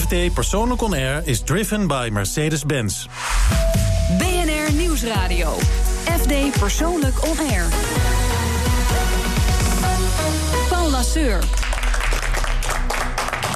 FD Persoonlijk On Air is driven by Mercedes-Benz. BNR Nieuwsradio. FD Persoonlijk On Air. Paul Lasseur.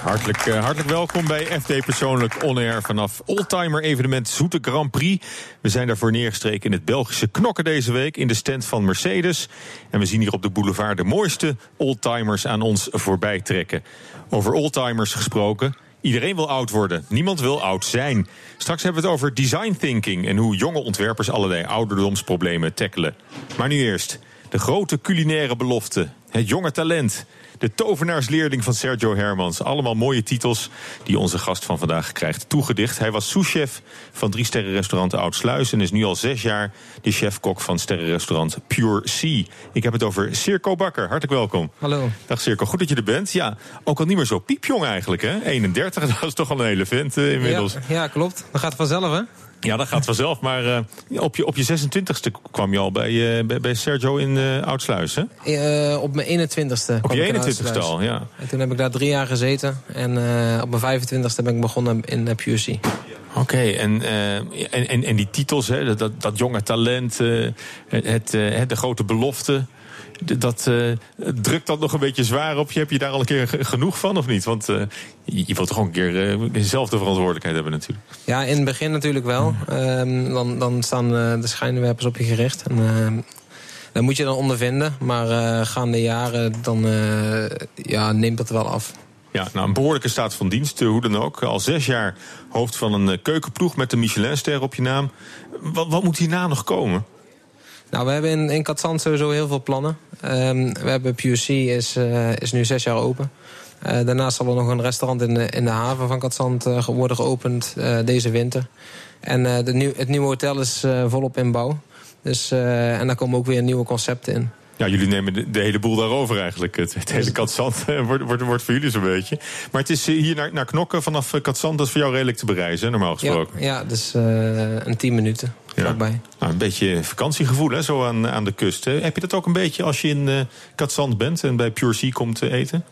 Hartelijk, uh, hartelijk welkom bij FD Persoonlijk On Air vanaf Oldtimer evenement Zoete Grand Prix. We zijn daarvoor neergestreken in het Belgische Knokken deze week in de stand van Mercedes. En we zien hier op de boulevard de mooiste oldtimers aan ons voorbij trekken. Over oldtimers gesproken. Iedereen wil oud worden. Niemand wil oud zijn. Straks hebben we het over design thinking en hoe jonge ontwerpers allerlei ouderdomsproblemen tackelen. Maar nu eerst de grote culinaire belofte, het jonge talent. De tovenaarsleerling van Sergio Hermans. Allemaal mooie titels die onze gast van vandaag krijgt toegedicht. Hij was souschef van drie sterrenrestaurant Oudsluis... en is nu al zes jaar de chefkok van sterrenrestaurant Pure Sea. Ik heb het over Circo Bakker. Hartelijk welkom. Hallo. Dag Circo, goed dat je er bent. Ja, ook al niet meer zo piepjong eigenlijk, hè? 31, dat is toch al een hele vent uh, inmiddels. Ja, ja, klopt. Dat gaat vanzelf, hè? Ja, dat gaat vanzelf. Maar uh, op, je, op je 26e kwam je al bij, uh, bij, Sergio in uh, Oudsluis, hè? op mijn 21e. Op je 21e al, ja. En toen heb ik daar drie jaar gezeten. En op mijn 25e ben ik begonnen in uh, Oké, okay, en, en, en, en die titels, hè, dat, dat jonge talent, het, de grote belofte dat uh, drukt dat nog een beetje zwaar op je. Heb je daar al een keer genoeg van of niet? Want uh, je wilt toch ook een keer uh, zelf de verantwoordelijkheid hebben natuurlijk. Ja, in het begin natuurlijk wel. Um, dan, dan staan de schijnwerpers op je gericht. En, ehm, dat moet je dan ondervinden. Maar gaande jaren dan, ja, neemt dat wel af. Ja, nou, een behoorlijke staat van dienst, hoe dan ook. Al zes jaar hoofd van een keukenploeg met de Michelinster op je naam. Wat, wat moet hierna nog komen? Nou, we hebben in, in Katzand sowieso heel veel plannen. Um, we hebben PUC is, uh, is nu zes jaar open. Uh, daarnaast zal er nog een restaurant in de, in de haven van Katzand uh, worden geopend deze winter. En de het nieuwe hotel is volop in bouw. Dus, en daar komen ook weer nieuwe concepten in. Ja, jullie nemen de, de, hele boel daarover eigenlijk. Het, het hele Katzand wordt, wordt, wordt voor jullie zo'n beetje. Maar het is hier naar, naar Knokken vanaf Katzand, dat is voor jou redelijk te bereizen, normaal gesproken. Ja, ja dus een tien minuten. Ja. Nou, een beetje vakantiegevoel hè, zo aan, aan de kust. Hè. Heb je dat ook een beetje als je in uh, Katzand bent en bij Pure Sea komt eten?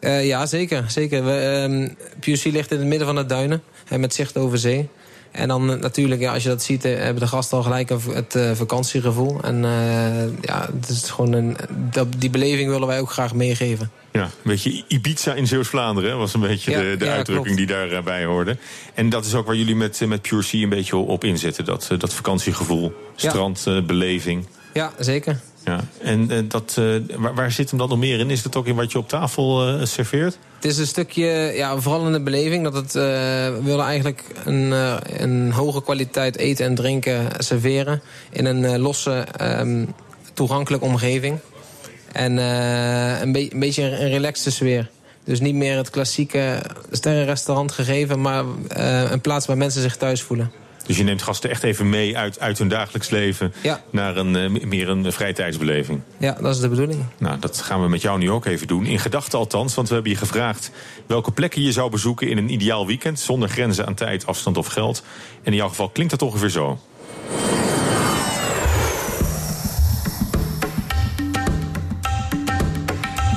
Uh, ja, zeker. zeker. We, um, Pure Sea ligt in het midden van de duinen en met zicht over zee. En dan natuurlijk, ja, als je dat ziet, hebben de gasten al gelijk het uh, vakantiegevoel. En uh, ja, het is gewoon een, dat, die beleving willen wij ook graag meegeven. Ja, een beetje Ibiza in Zeeuws-Vlaanderen was een beetje de, de uitdrukking die daarbij hoorde. En dat is ook waar jullie met, met Pure Sea een beetje op inzetten. Dat, dat vakantiegevoel, strandbeleving. Ja, zeker. Ja, en uh, dat, uh, waar, zit hem dan nog meer in? Is dat ook in wat je op tafel uh, serveert? Het is een stukje, ja, vooral in de beleving. Dat het, we willen eigenlijk een, een hoge kwaliteit eten en drinken serveren. In een losse, um, toegankelijke omgeving. En een, een, beetje een relaxte sfeer. Dus niet meer het klassieke sterrenrestaurant gegeven... maar een plaats waar mensen zich thuis voelen. Dus je neemt gasten echt even mee uit, uit hun dagelijks leven ja. naar een, uh, meer een vrijtijdsbeleving. Ja, dat is de bedoeling. Nou, dat gaan we met jou nu ook even doen. In gedachten althans, want we hebben je gevraagd welke plekken je zou bezoeken in een ideaal weekend. Zonder grenzen aan tijd, afstand of geld. En in jouw geval klinkt dat ongeveer zo.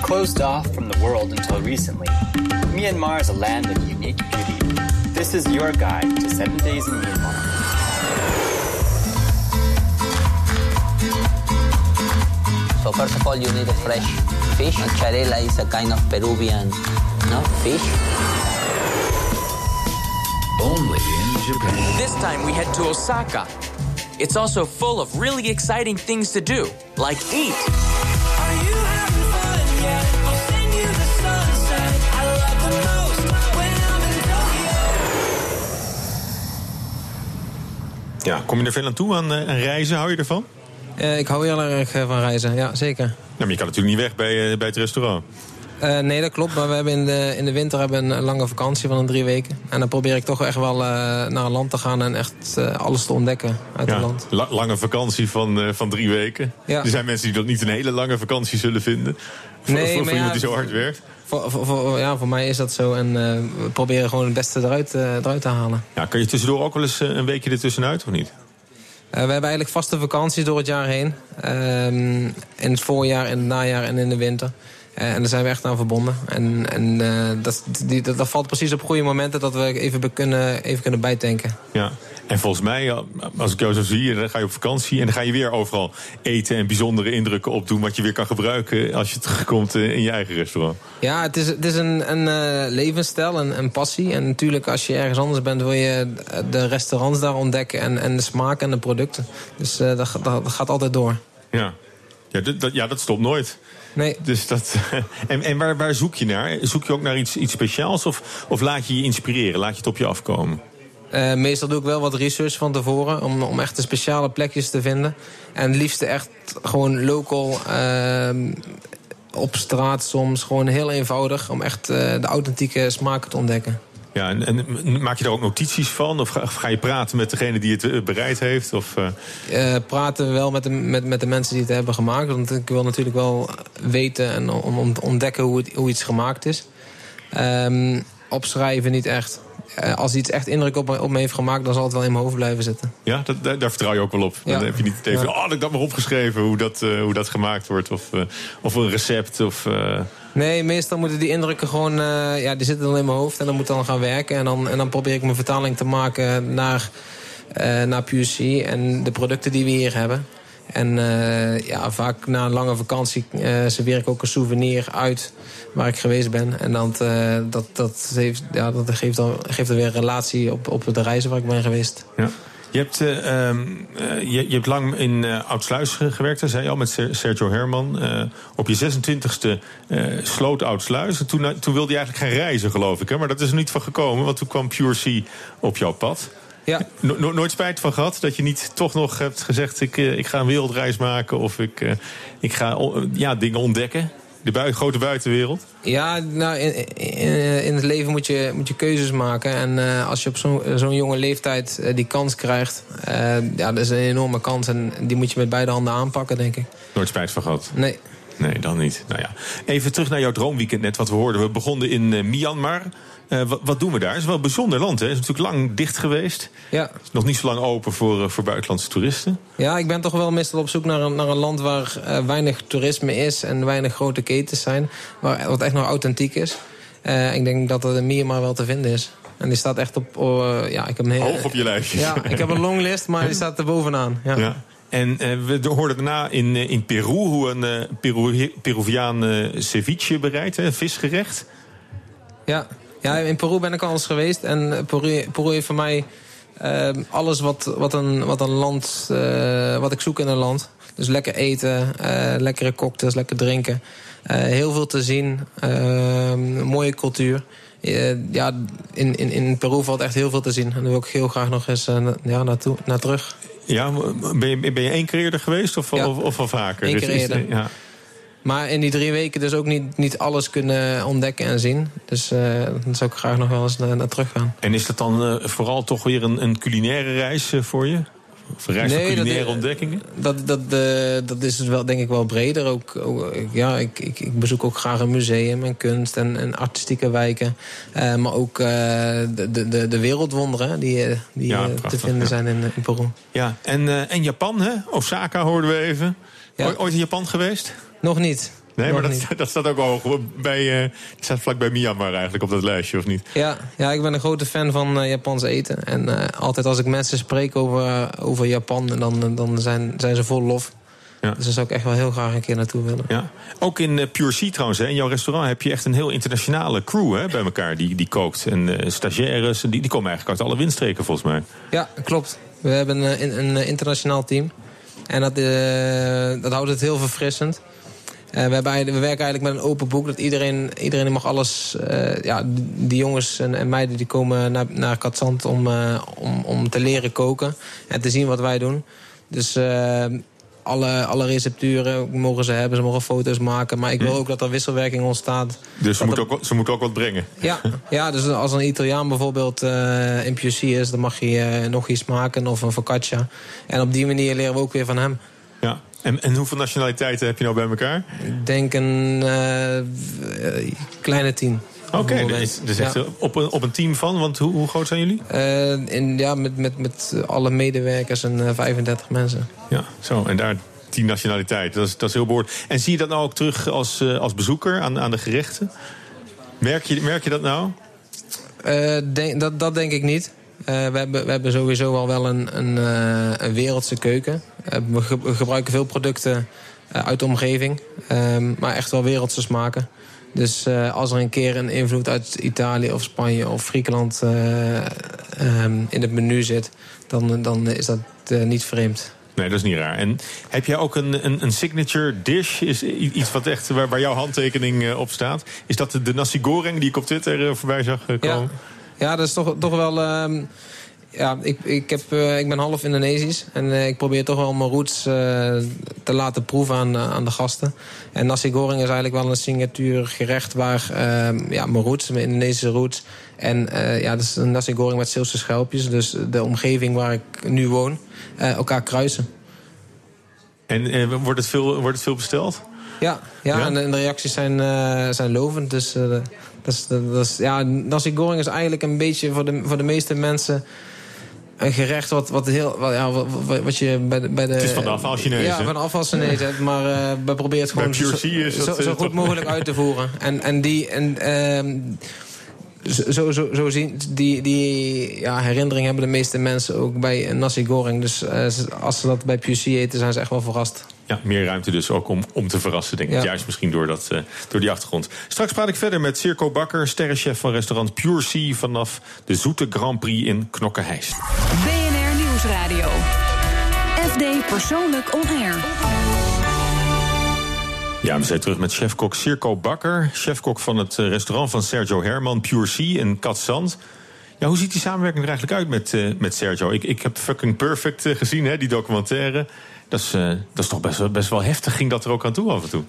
Closed off from the world until recently, Myanmar is a land of unique beauty. This is your guide to seven days in Myanmar. So first of all, you need a fresh fish. Charela is a kind of Peruvian no, fish. Only in Japan. This time we head to Osaka. It's also full of really exciting things to do, like eat. Ja, kom je er veel aan toe aan, aan reizen? Hou je ervan? Uh, ik hou heel erg van reizen, ja, zeker. Ja, maar je kan natuurlijk niet weg bij, uh, bij het restaurant. Uh, nee, dat klopt. Maar we hebben in de, in de winter hebben een lange vakantie van een drie weken. En dan probeer ik toch echt wel naar een land te gaan en echt alles te ontdekken uit ja, het land. La lange vakantie van, van drie weken. Ja. Er zijn mensen die dat niet een hele lange vakantie zullen vinden. Voor, nee, voor, voor iemand die zo hard werkt. Voor, voor, voor, ja, voor mij is dat zo. En we proberen gewoon het beste eruit, eruit te halen. Ja, kan je tussendoor ook wel eens een weekje ertussenuit of niet? We hebben eigenlijk vaste vakanties door het jaar heen. Uh, in het voorjaar, in het najaar en in de winter. en daar zijn we echt aan verbonden. En, en dat, die, dat, dat, valt precies op goede momenten dat we even kunnen, even kunnen bijtanken. Ja. En volgens mij, als ik jou zo zie, dan ga je op vakantie en dan ga je weer overal eten en bijzondere indrukken opdoen. Wat je weer kan gebruiken als je terugkomt in je eigen restaurant. Ja, het is, het is een, een uh, levensstijl, een, een passie. En natuurlijk, als je ergens anders bent, wil je de restaurants daar ontdekken en, en de smaak en de producten. Dus uh, dat, dat, gaat altijd door. Ja, ja dat, ja, dat stopt nooit. Nee. Dus dat, en en waar, waar zoek je naar? Zoek je ook naar iets, iets speciaals of, of laat je je inspireren? Laat je het op je afkomen? Uh, meestal doe ik wel wat research van tevoren om, om echt de speciale plekjes te vinden. En het liefste echt gewoon local uh, op straat soms. Gewoon heel eenvoudig om echt uh, de authentieke smaken te ontdekken. Ja, en, en, maak je daar ook notities van? Of ga, of ga, je praten met degene die het bereid heeft? Of, praten wel met de, met, met de mensen die het hebben gemaakt. Want ik wil natuurlijk wel weten en om, om ontdekken hoe, het, hoe iets gemaakt is. Um, opschrijven niet echt. Eh, als iets echt indruk op me, op me, heeft gemaakt, dan zal het wel in mijn hoofd blijven zitten. Ja, dat, daar, daar, vertrouw je ook wel op. Ja. Dan heb je niet even, oh, ik dat maar opgeschreven hoe dat, uh, hoe dat gemaakt wordt. Of, uh, of een recept. Of, Nee, meestal moeten die indrukken gewoon, ja, die zitten dan in mijn hoofd. En dan moet dan gaan werken. En dan, en dan probeer ik mijn vertaling te maken naar, naar PUC en de producten die we hier hebben. En uh, ja, vaak na een lange vakantie uh, ik ook een souvenir uit waar ik geweest ben. En dat, uh, dat, dat, ja, dat geeft, dan, geeft dan weer een relatie op, op de reizen waar ik ben geweest. Ja. Je hebt, uh, je, je, hebt lang in Oudsluis gewerkt, zei je al, met Sergio Herman. op je 26e sloot Oudsluis. En toen, toen wilde je eigenlijk gaan reizen, geloof ik. Hè? Maar dat is er niet van gekomen, want toen kwam Pure Sea op jouw pad. Ja. No nooit spijt van gehad dat je niet toch nog hebt gezegd: ik, uh, ik ga een wereldreis maken of ik, uh, ik ga ja, dingen ontdekken? De bui grote buitenwereld? Ja, nou, in, in, in, het leven moet je, moet je keuzes maken. En uh, als je op zo'n zo'n jonge leeftijd die kans krijgt, ja, dat is een enorme kans. En die moet je met beide handen aanpakken, denk ik. Nooit spijt van gehad? Nee. Nee, dan niet. Nou ja. Even terug naar jouw droomweekend net, wat we hoorden. We begonnen in Myanmar. Uh, wat, wat, doen we daar? Het is wel een bijzonder land. Hè? Het is natuurlijk lang dicht geweest. Ja. is nog niet zo lang open voor, uh, voor buitenlandse toeristen. Ja, ik ben toch wel meestal op zoek naar een, naar een land waar uh, weinig toerisme is en weinig grote ketens zijn. Waar, wat echt nog authentiek is. ik denk dat er Myanmar wel te vinden is. En die staat echt op. ja, ik heb een hele, Hoog op je lijstje. Ja, ik heb een longlist, maar die staat er bovenaan. Ja. ja. En we hoorden daarna in, in Peru hoe een Peru, Peruviaan ceviche bereidt, hè, visgerecht. Ja, ja, in Peru ben ik al eens geweest. En Peru, Peru heeft voor mij uh, alles wat, wat, een, wat een land, uh, wat ik zoek in een land. Dus lekker eten, uh, lekkere cocktails, lekker drinken. heel veel te zien, mooie cultuur. ja, in, in, in Peru valt echt heel veel te zien. En daar wil ik heel graag nog eens ja, naartoe, naar terug. Ja, ben je, ben je één keer eerder geweest of, ja. of, of al vaker? Eén keer dus eerder. Ja. Maar in die drie weken dus ook niet, niet alles kunnen ontdekken en zien. Dus uh, dan zou ik graag nog wel eens naar, naar terug gaan. En is dat dan uh, vooral toch weer een, een culinaire reis uh, voor je? Of een reis nee, van culinaire dat, ontdekkingen? Dat, dat, dat is dus wel, denk ik wel breder. Ook, ook ja, ik, ik, ik, bezoek ook graag een museum en kunst en, en artistieke wijken. maar ook de, de, de wereldwonderen die, die ja, prachtig, te vinden ja. zijn in, in Peru. Ja, en, en Japan, hè? Osaka hoorden we even. Ja. Ooit in Japan geweest? Nog niet. Nee, Nog maar dat, dat, staat ook hoog bij, uh, staat vlak bij Myanmar eigenlijk op dat lijstje, of niet? Ja, ja ik ben een grote fan van uh, Japans eten. En uh, altijd als ik mensen spreek over, over Japan, dan, dan zijn, zijn ze vol lof. Ja. Dus daar zou ik echt wel heel graag een keer naartoe willen. Ja. Ook in Pure Sea trouwens, hè, in jouw restaurant heb je echt een heel internationale crew hè, bij elkaar die, die kookt. En stagiaires, die, die komen eigenlijk uit alle windstreken volgens mij. Ja, klopt. We hebben een, een internationaal team. En dat, dat houdt het heel verfrissend. Uh, we, we werken eigenlijk met een open boek. Dat iedereen, iedereen mag alles... Uh, ja, die jongens en, en, meiden die komen naar, naar Katzand om, om, om te leren koken. En te zien wat wij doen. Dus alle, alle recepturen mogen ze hebben. Ze mogen foto's maken. Maar ik wil ook dat er wisselwerking ontstaat. Dus ze moeten, ook, ze moeten ook wat brengen? Ja, ja dus als een Italiaan bijvoorbeeld in PUC is... dan mag hij nog iets maken of een focaccia. En op die manier leren we ook weer van hem. Ja. En, en hoeveel nationaliteiten heb je nou bij elkaar? Ik denk een uh, kleine tien. Oké, okay, dus, dus echt ja. op, een, op een team van, want hoe, hoe groot zijn jullie? Uh, in, ja, met, met, met alle medewerkers en 35 mensen. Ja, zo. En daar tien nationaliteiten. Dat is, dat is heel behoorlijk. En zie je dat nou ook terug als, uh, als bezoeker aan, aan de gerechten? Merk je, merk je dat nou? Denk, dat, dat denk ik niet. Uh, we, hebben, we hebben sowieso al wel een, een, een wereldse keuken. we, ge we, gebruiken veel producten uit de omgeving. Um, maar echt wel wereldse smaken. Dus uh, als er een keer een invloed uit Italië of Spanje of Griekenland uh, um, in het menu zit, dan, dan is dat uh, niet vreemd. Nee, dat is niet raar. En heb jij ook een, een, een signature dish? Is iets wat echt waar, waar jouw handtekening op staat? Is dat de, de nasi goreng die ik op Twitter voorbij zag komen? Ja, ja dat is toch, toch wel. Um, ja, ik, ik, heb, uh, ik ben half Indonesisch. En uh, ik probeer toch wel mijn roots uh, te laten proeven aan, aan de gasten. En nasi goreng is eigenlijk wel een signatuur gerecht waar ja, mijn roots, mijn Indonesische roots. En ja, dat is een nasi goreng met Zeelse schelpjes. Dus de omgeving waar ik nu woon, elkaar kruisen. En wordt, het veel, wordt het veel besteld? Ja, ja, ja? En, en, de reacties zijn, zijn lovend. Dus dat is, dat is, ja, nasi goreng is eigenlijk een beetje voor de, voor de meeste mensen een gerecht wat, wat heel. Wat, ja, wat, wat je bij de, bij de. Het is van de afval Chinees. Ja, van de afval Chinees. hebt. Maar uh, we proberen het gewoon zo, zo, zo, goed mogelijk uit te voeren. En, en die. En, uh, zo, zo, zo zien, die, die ja, herinnering hebben de meeste mensen ook bij een nasi goreng. Dus uh, als ze dat bij PUC eten, zijn ze echt wel verrast. Ja, meer ruimte dus ook om, om te verrassen, denk ik. Ja. Juist misschien door, dat, uh, door die achtergrond. Straks praat ik verder met Circo Bakker, sterrenchef van restaurant Pure Sea... vanaf de Zoete Grand Prix in Knokke-Heist. BNR Nieuwsradio. FD Persoonlijk On Air. Ja, we zijn terug met chefkok Circo Bakker. Chefkok van het restaurant van Sergio Herman, Pure Sea in Katzand. Ja, hoe ziet die samenwerking er eigenlijk uit met, uh, met Sergio? Ik, ik heb Fucking Perfect uh, gezien, hè, die documentaire. Dat is, uh, dat is toch best, best wel heftig, ging dat er ook aan toe af en toe?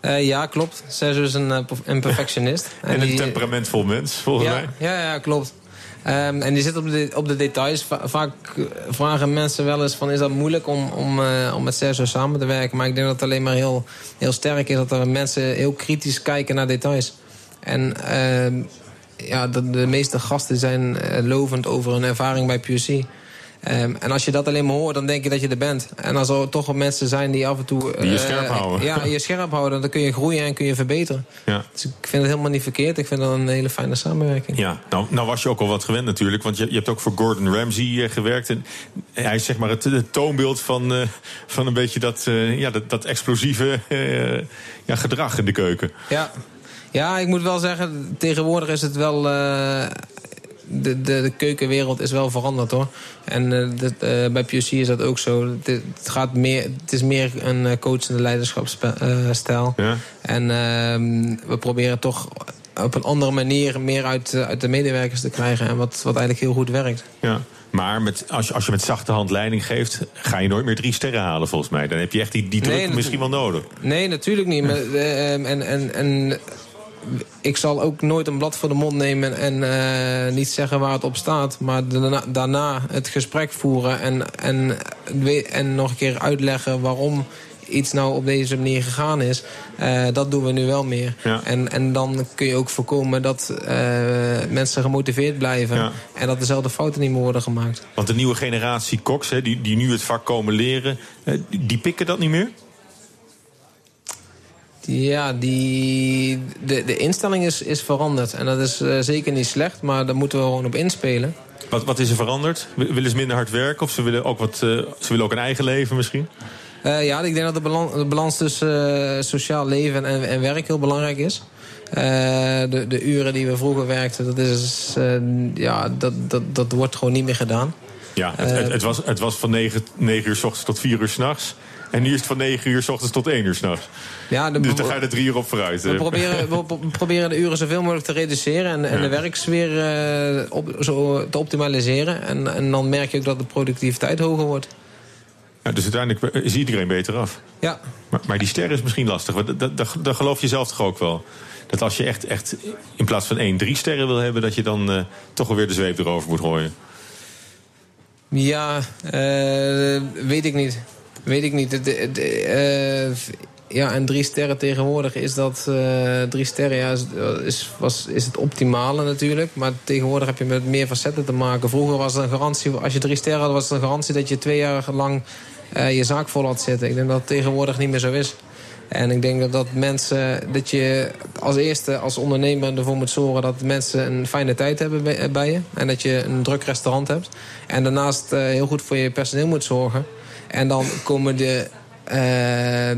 Uh, ja, klopt. Sergio is een, een perfectionist. en, en een die, temperamentvol mens, volgens ja, mij. Ja, ja klopt. Um, en die zit op de, op de details. Va vaak vragen mensen wel eens van... is dat moeilijk om, om, uh, om met Sergio samen te werken? Maar ik denk dat het alleen maar heel, heel sterk is... dat er mensen heel kritisch kijken naar details. En uh, ja, de, de, meeste gasten zijn lovend over hun ervaring bij PUC. Um, en als je dat alleen maar hoort, dan denk je dat je er bent. En als er toch mensen zijn die af en toe... Die je uh, scherp houden. Ja, je scherp houden. Dan kun je groeien en kun je verbeteren. Ja. Dus ik vind het helemaal niet verkeerd. Ik vind dat een hele fijne samenwerking. Ja, nou, nou was je ook al wat gewend natuurlijk. Want je, je hebt ook voor Gordon Ramsay uh, gewerkt. En hij is zeg maar het, het toonbeeld van, uh, van een beetje dat, ja, dat, dat explosieve ja, gedrag in de keuken. Ja. Ja, ik moet wel zeggen, tegenwoordig is het wel de, de, de, keukenwereld is wel veranderd hoor. En uh, dit, uh, bij PUC is dat ook zo. Het, het, gaat meer, het is meer een eh, coachende leiderschapsstijl. Ja. En uh, we proberen toch op een andere manier meer uit, uit de medewerkers te krijgen. En wat, wat eigenlijk heel goed werkt. Ja. Maar met, als, je, als je met zachte hand leiding geeft, ga je nooit meer drie sterren halen volgens mij. Dan heb je echt die, die druk nee, misschien wel nodig. Nee, natuurlijk niet. Maar, en, en, en ik zal ook nooit een blad voor de mond nemen en uh, niet zeggen waar het op staat. Maar daarna, daarna het gesprek voeren en, en, en nog een keer uitleggen waarom iets nou op deze manier gegaan is. Uh, dat doen we nu wel meer. Ja. En, en dan kun je ook voorkomen dat uh, mensen gemotiveerd blijven. Ja. En dat dezelfde fouten niet meer worden gemaakt. Want de nieuwe generatie koks, hè, die, die nu het vak komen leren, die pikken dat niet meer? Ja, die, de, de instelling is, is veranderd. En dat is uh, zeker niet slecht, maar daar moeten we gewoon op inspelen. Wat, wat is er veranderd? Willen ze minder hard werken of ze willen ook, wat, uh, ze willen ook een eigen leven misschien? Uh, ja, ik denk dat de balans, de balans tussen sociaal leven en, en werk heel belangrijk is. de, de uren die we vroeger werkten, dat, is, ja, dat, dat, dat wordt gewoon niet meer gedaan. Ja, het, het, het was, het was van 9, 9 uur s ochtends tot 4 uur s'nachts. En nu is het van 9 uur s ochtends tot 1 uur s'nachts. Ja, dus dan ga je er drie uur op vooruit. We proberen, we proberen de uren zoveel mogelijk te reduceren... en, en ja. de werksfeer uh, op, zo te optimaliseren. En, en dan merk je ook dat de productiviteit hoger wordt. Ja, dus uiteindelijk is iedereen beter af. Ja. Maar, maar die ster is misschien lastig. Dat, dat, dat, dat geloof je zelf toch ook wel? Dat als je echt, echt in plaats van één, drie sterren wil hebben... dat je dan uh, toch alweer de zweep erover moet gooien. Ja, uh, weet ik niet. Weet ik niet. De, uh, Ja, en drie sterren tegenwoordig is dat... eh, drie sterren ja, is, was, is het optimale natuurlijk. Maar tegenwoordig heb je met meer facetten te maken. Vroeger was het een garantie... Als je drie sterren had, was het een garantie dat je twee jaar lang... eh, je zaak vol had zitten. Ik denk dat het tegenwoordig niet meer zo is. En ik denk dat, dat mensen... Dat je als eerste als ondernemer ervoor moet zorgen... dat mensen een fijne tijd hebben bij, je. En dat je een druk restaurant hebt. En daarnaast eh, heel goed voor je personeel moet zorgen. En dan komen de... eh,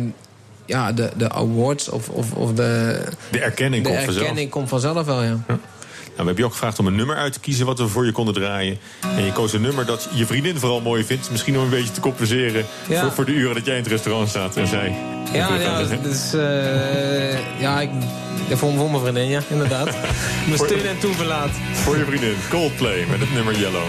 ja, de, de awards of, of, of de, De erkenning de komt vanzelf. erkenning komt vanzelf wel, ja. Nou, we hebben je ook gevraagd om een nummer uit te kiezen wat we voor je konden draaien. En je koos een nummer dat je vriendin vooral mooi vindt. Misschien om een beetje te compenseren Ja. voor, voor de uren dat jij in het restaurant staat. En zij. Ja, ja, dus, eh, ja ik, voor, voor mijn vriendin, ja, inderdaad. Mijn steun en toeverlaat. Voor je vriendin. Coldplay met het nummer Yellow.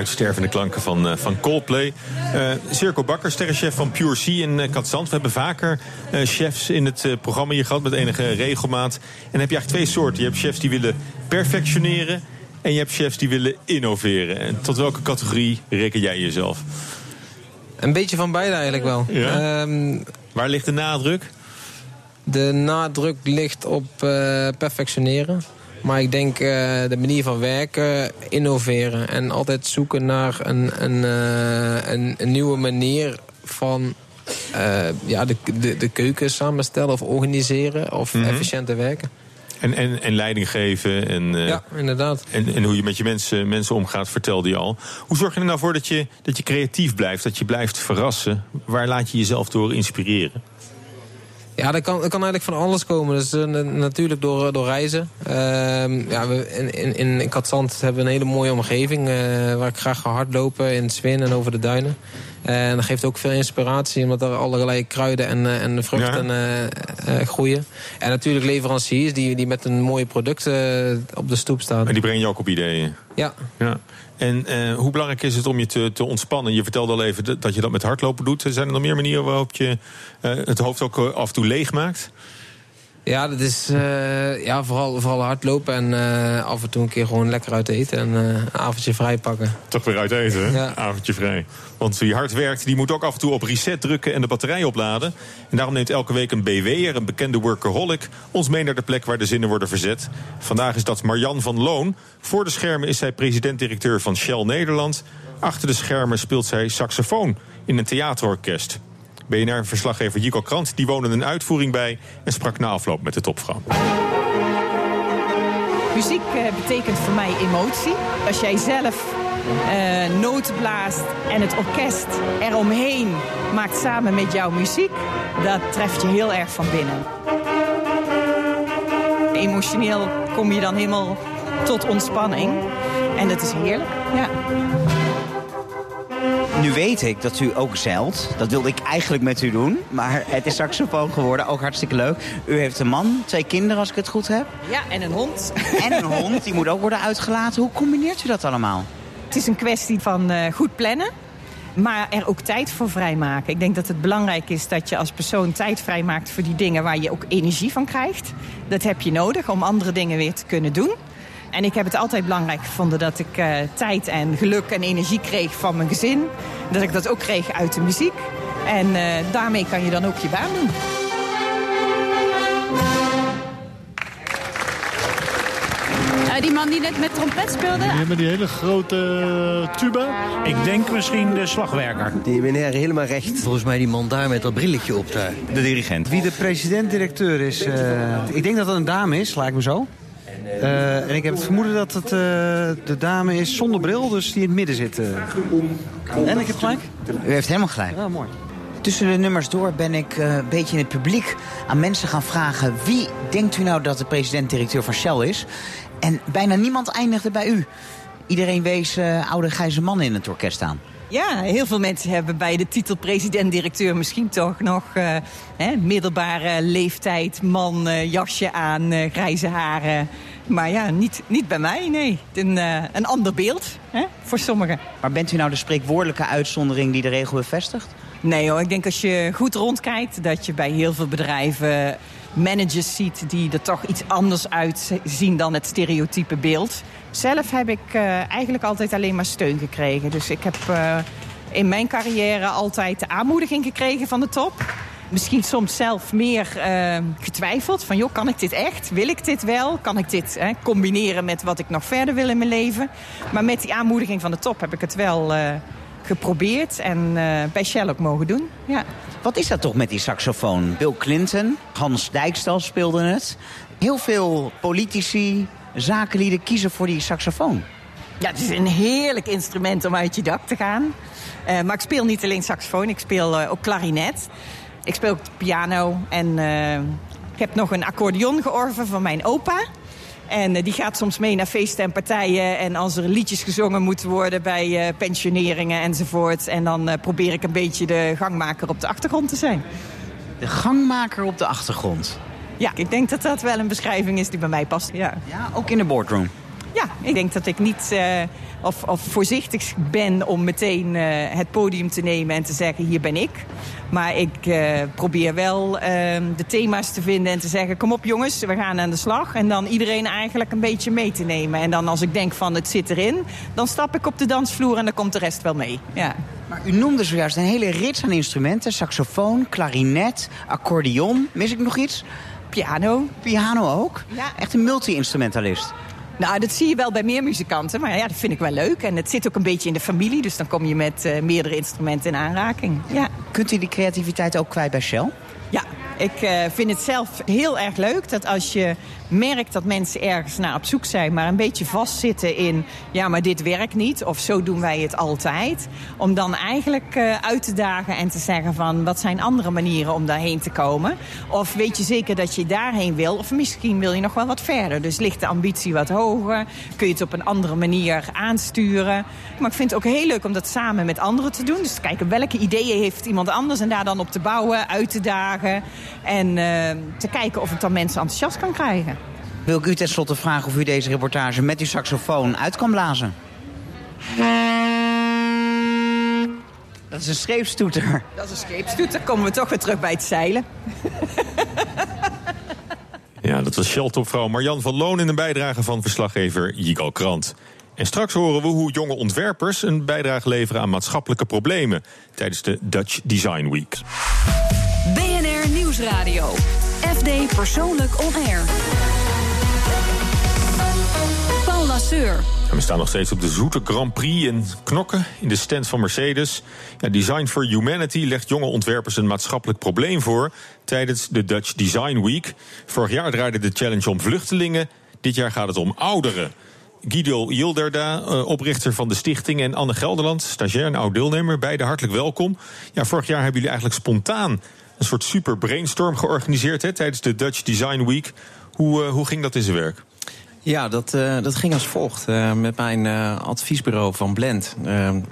Uitstervende klanken van, eh, van Coldplay. Eh Circo Bakker, sterrenchef van Pure Sea in uh, Katzand. We hebben vaker eh, chefs in het eh, programma hier gehad met enige regelmaat. En dan heb je eigenlijk twee soorten. Je hebt chefs die willen perfectioneren... en je hebt chefs die willen innoveren. En tot welke categorie reken jij jezelf? Een beetje van beide eigenlijk wel. Ja? Ehm, Waar ligt de nadruk? de nadruk ligt op eh, perfectioneren. Maar ik denk eh, de manier van werken, innoveren. En altijd zoeken naar een, een, eh, een, een nieuwe manier van eh, ja, de, de, de keuken samenstellen of organiseren. Of Mhm. efficiënter werken. En, en, en leiding geven. En, Ja, inderdaad. En, en hoe je met je mensen, mensen omgaat, vertelde je al. Hoe zorg je er nou voor dat je, dat je creatief blijft, dat je blijft verrassen? Waar laat je jezelf door inspireren? Ja, dat kan, dat kan eigenlijk van alles komen. Dus eh, na- natuurlijk door, door reizen. Ehm, ja, we, in, in, in Katzand hebben we een hele mooie omgeving... eh, waar ik graag ga hardlopen in Zwin en over de duinen. En dat geeft ook veel inspiratie, omdat er allerlei kruiden en, eh, en vruchten eh, eh, groeien. En natuurlijk leveranciers die, die met een mooie product eh, op de stoep staan. En die brengen je ook op ideeën. Ja. Ja. En eh, hoe belangrijk is het om je te, te ontspannen? Je vertelde al even dat- je dat met hardlopen doet. Zijn er nog meer manieren waarop je eh, het hoofd ook eh, af en toe leeg maakt? Ja, dat is eh, ja, vooral, vooral hardlopen en eh, af en toe een keer gewoon lekker uit eten en eh, een avondje vrij pakken. Toch weer uit eten, hè? Ja. avondje vrij. Want wie hard werkt, die moet ook af en toe op reset drukken en de batterij opladen. En daarom neemt elke week een BW'er, een bekende workaholic, ons mee naar de plek waar de zinnen worden verzet. Vandaag is dat Marjan van Loon. Voor de schermen is zij president-directeur van Shell Nederland. Achter de schermen speelt zij saxofoon in een theaterorkest. BNR-verslaggever Jico Krant die woonde een uitvoering bij en sprak na afloop met de topvrouw. Muziek eh, betekent voor mij emotie. Als jij zelf eh, noten blaast en het orkest eromheen maakt samen met jouw muziek, dat treft je heel erg van binnen. Emotioneel kom je dan helemaal tot ontspanning. En dat is heerlijk. Ja. Nu weet ik dat u ook zeilt. Dat wilde ik eigenlijk met u doen. Maar het is saxofoon geworden, ook hartstikke leuk. U heeft een man, twee kinderen als ik het goed heb. ja, en een hond. En een hond, die moet ook worden uitgelaten. Hoe combineert u dat allemaal? Het is een kwestie van eh, goed plannen. Maar er ook tijd voor vrijmaken. Ik denk dat het belangrijk is dat je als persoon tijd vrijmaakt voor die dingen waar je ook energie van krijgt. Dat heb je nodig om andere dingen weer te kunnen doen. En ik heb het altijd belangrijk gevonden dat ik eh, tijd en geluk en energie kreeg van mijn gezin. Dat ik dat ook kreeg uit de muziek. En eh, daarmee kan je dan ook je baan doen. Eh, die man die net met trompet speelde. Ja, met die hele grote tuba. Ik denk misschien de slagwerker. Die meneer helemaal recht. Volgens mij die man daar met dat brilletje op daar. De dirigent. Wie de president-directeur is, eh, ik denk dat dat een dame is, lijkt me zo. Eh, en ik heb het vermoeden dat het eh, de dame is zonder bril, dus die in het midden zit. eh. En ik heb gelijk? U heeft helemaal gelijk. Ja, mooi. Tussen de nummers door ben ik eh, een beetje in het publiek aan mensen gaan vragen... wie denkt u nou dat de president-directeur van Shell is? En bijna niemand eindigde bij u. Iedereen wees eh, oude grijze man in het orkest aan. Ja, heel veel mensen hebben bij de titel president-directeur misschien toch nog eh, hè, middelbare leeftijd, man, eh, jasje aan, eh, grijze haren. Maar ja, niet, niet bij mij, nee. Een, eh, een ander beeld hè, voor sommigen. Maar bent u nou de spreekwoordelijke uitzondering die de regel bevestigt? Nee hoor, ik denk als je goed rondkijkt dat je bij heel veel bedrijven managers ziet die er toch iets anders uitzien dan het stereotype beeld. Zelf heb ik eh, eigenlijk altijd alleen maar steun gekregen. Dus ik heb eh, in mijn carrière altijd de aanmoediging gekregen van de top. Misschien soms zelf meer eh, getwijfeld van, joh, kan ik dit echt? Wil ik dit wel? Kan ik dit hè, combineren met wat ik nog verder wil in mijn leven? Maar met die aanmoediging van de top heb ik het wel eh, geprobeerd en eh, bij Shell ook mogen doen. Ja. Wat is dat toch met die saxofoon? Bill Clinton, Hans Dijkstal speelden het. Heel veel politici, zakenlieden kiezen voor die saxofoon. Ja, het is een heerlijk instrument om uit je dak te gaan. Maar ik speel niet alleen saxofoon, ik speel ook klarinet. Ik speel ook piano en eh, ik heb nog een accordeon georven van mijn opa. En eh, die gaat soms mee naar feesten en partijen. En als er liedjes gezongen moeten worden bij eh, pensioneringen enzovoort. En dan probeer ik een beetje de gangmaker op de achtergrond te zijn. De gangmaker op de achtergrond. Ja, ik denk dat dat wel een beschrijving is die bij mij past. Ja, ja ook in de boardroom. Ja, ik denk dat ik niet eh, of, of voorzichtig ben om meteen eh, het podium te nemen en te zeggen hier ben ik. Maar ik eh, probeer wel eh, de thema's te vinden en te zeggen kom op jongens, we gaan aan de slag. En dan iedereen eigenlijk een beetje mee te nemen. En dan als ik denk van het zit erin, dan stap ik op de dansvloer en dan komt de rest wel mee. Ja. Maar u noemde zojuist een hele rits aan instrumenten. Saxofoon, klarinet, accordeon. Mis ik nog iets? Piano. Piano ook? Ja. Echt een multi-instrumentalist. Nou, dat zie je wel bij meer muzikanten. Maar ja, dat vind ik wel leuk. En het zit ook een beetje in de familie. Dus dan kom je met eh, meerdere instrumenten in aanraking. Ja. Kunt u die creativiteit ook kwijt bij Shell? Ja, ik eh, vind het zelf heel erg leuk dat als je merkt dat mensen ergens naar op zoek zijn, maar een beetje vastzitten in, ja, maar dit werkt niet, of zo doen wij het altijd. Om dan eigenlijk uh, uit te dagen en te zeggen van, wat zijn andere manieren om daarheen te komen? Of weet je zeker dat je daarheen wil, of misschien wil je nog wel wat verder. Dus ligt de ambitie wat hoger, kun je het op een andere manier aansturen. Maar ik vind het ook heel leuk om dat samen met anderen te doen. Dus te kijken welke ideeën heeft iemand anders en daar dan op te bouwen, uit te dagen. En uh, te kijken of het dan mensen enthousiast kan krijgen. Wil ik u tenslotte vragen of u deze reportage met uw saxofoon uit kan blazen? Dat is een scheepstoeter. Dat is een scheepstoeter. Komen we toch weer terug bij het zeilen. Ja, dat was Shell-topvrouw Marjan van Loon in een bijdrage van verslaggever Jigal Krant. En straks horen we hoe jonge ontwerpers een bijdrage leveren aan maatschappelijke problemen tijdens de Dutch Design Week. BNR Nieuwsradio. FD Persoonlijk On Air. Paul Lasseur. We staan nog steeds op de zoete Grand Prix in Knokken in de stand van Mercedes. Ja, Design for Humanity legt jonge ontwerpers een maatschappelijk probleem voor tijdens de Dutch Design Week. Vorig jaar draaide de challenge om vluchtelingen. Dit jaar gaat het om ouderen. Guido Yilderda, oprichter van de stichting, en Anne Gelderland, stagiair en oud deelnemer. Beide hartelijk welkom. Ja, vorig jaar hebben jullie eigenlijk spontaan een soort super brainstorm georganiseerd hè, tijdens de Dutch Design Week. Hoe, uh, hoe ging dat in zijn werk? Ja, dat, uh, dat ging als volgt. Uh, met mijn uh, adviesbureau van Blend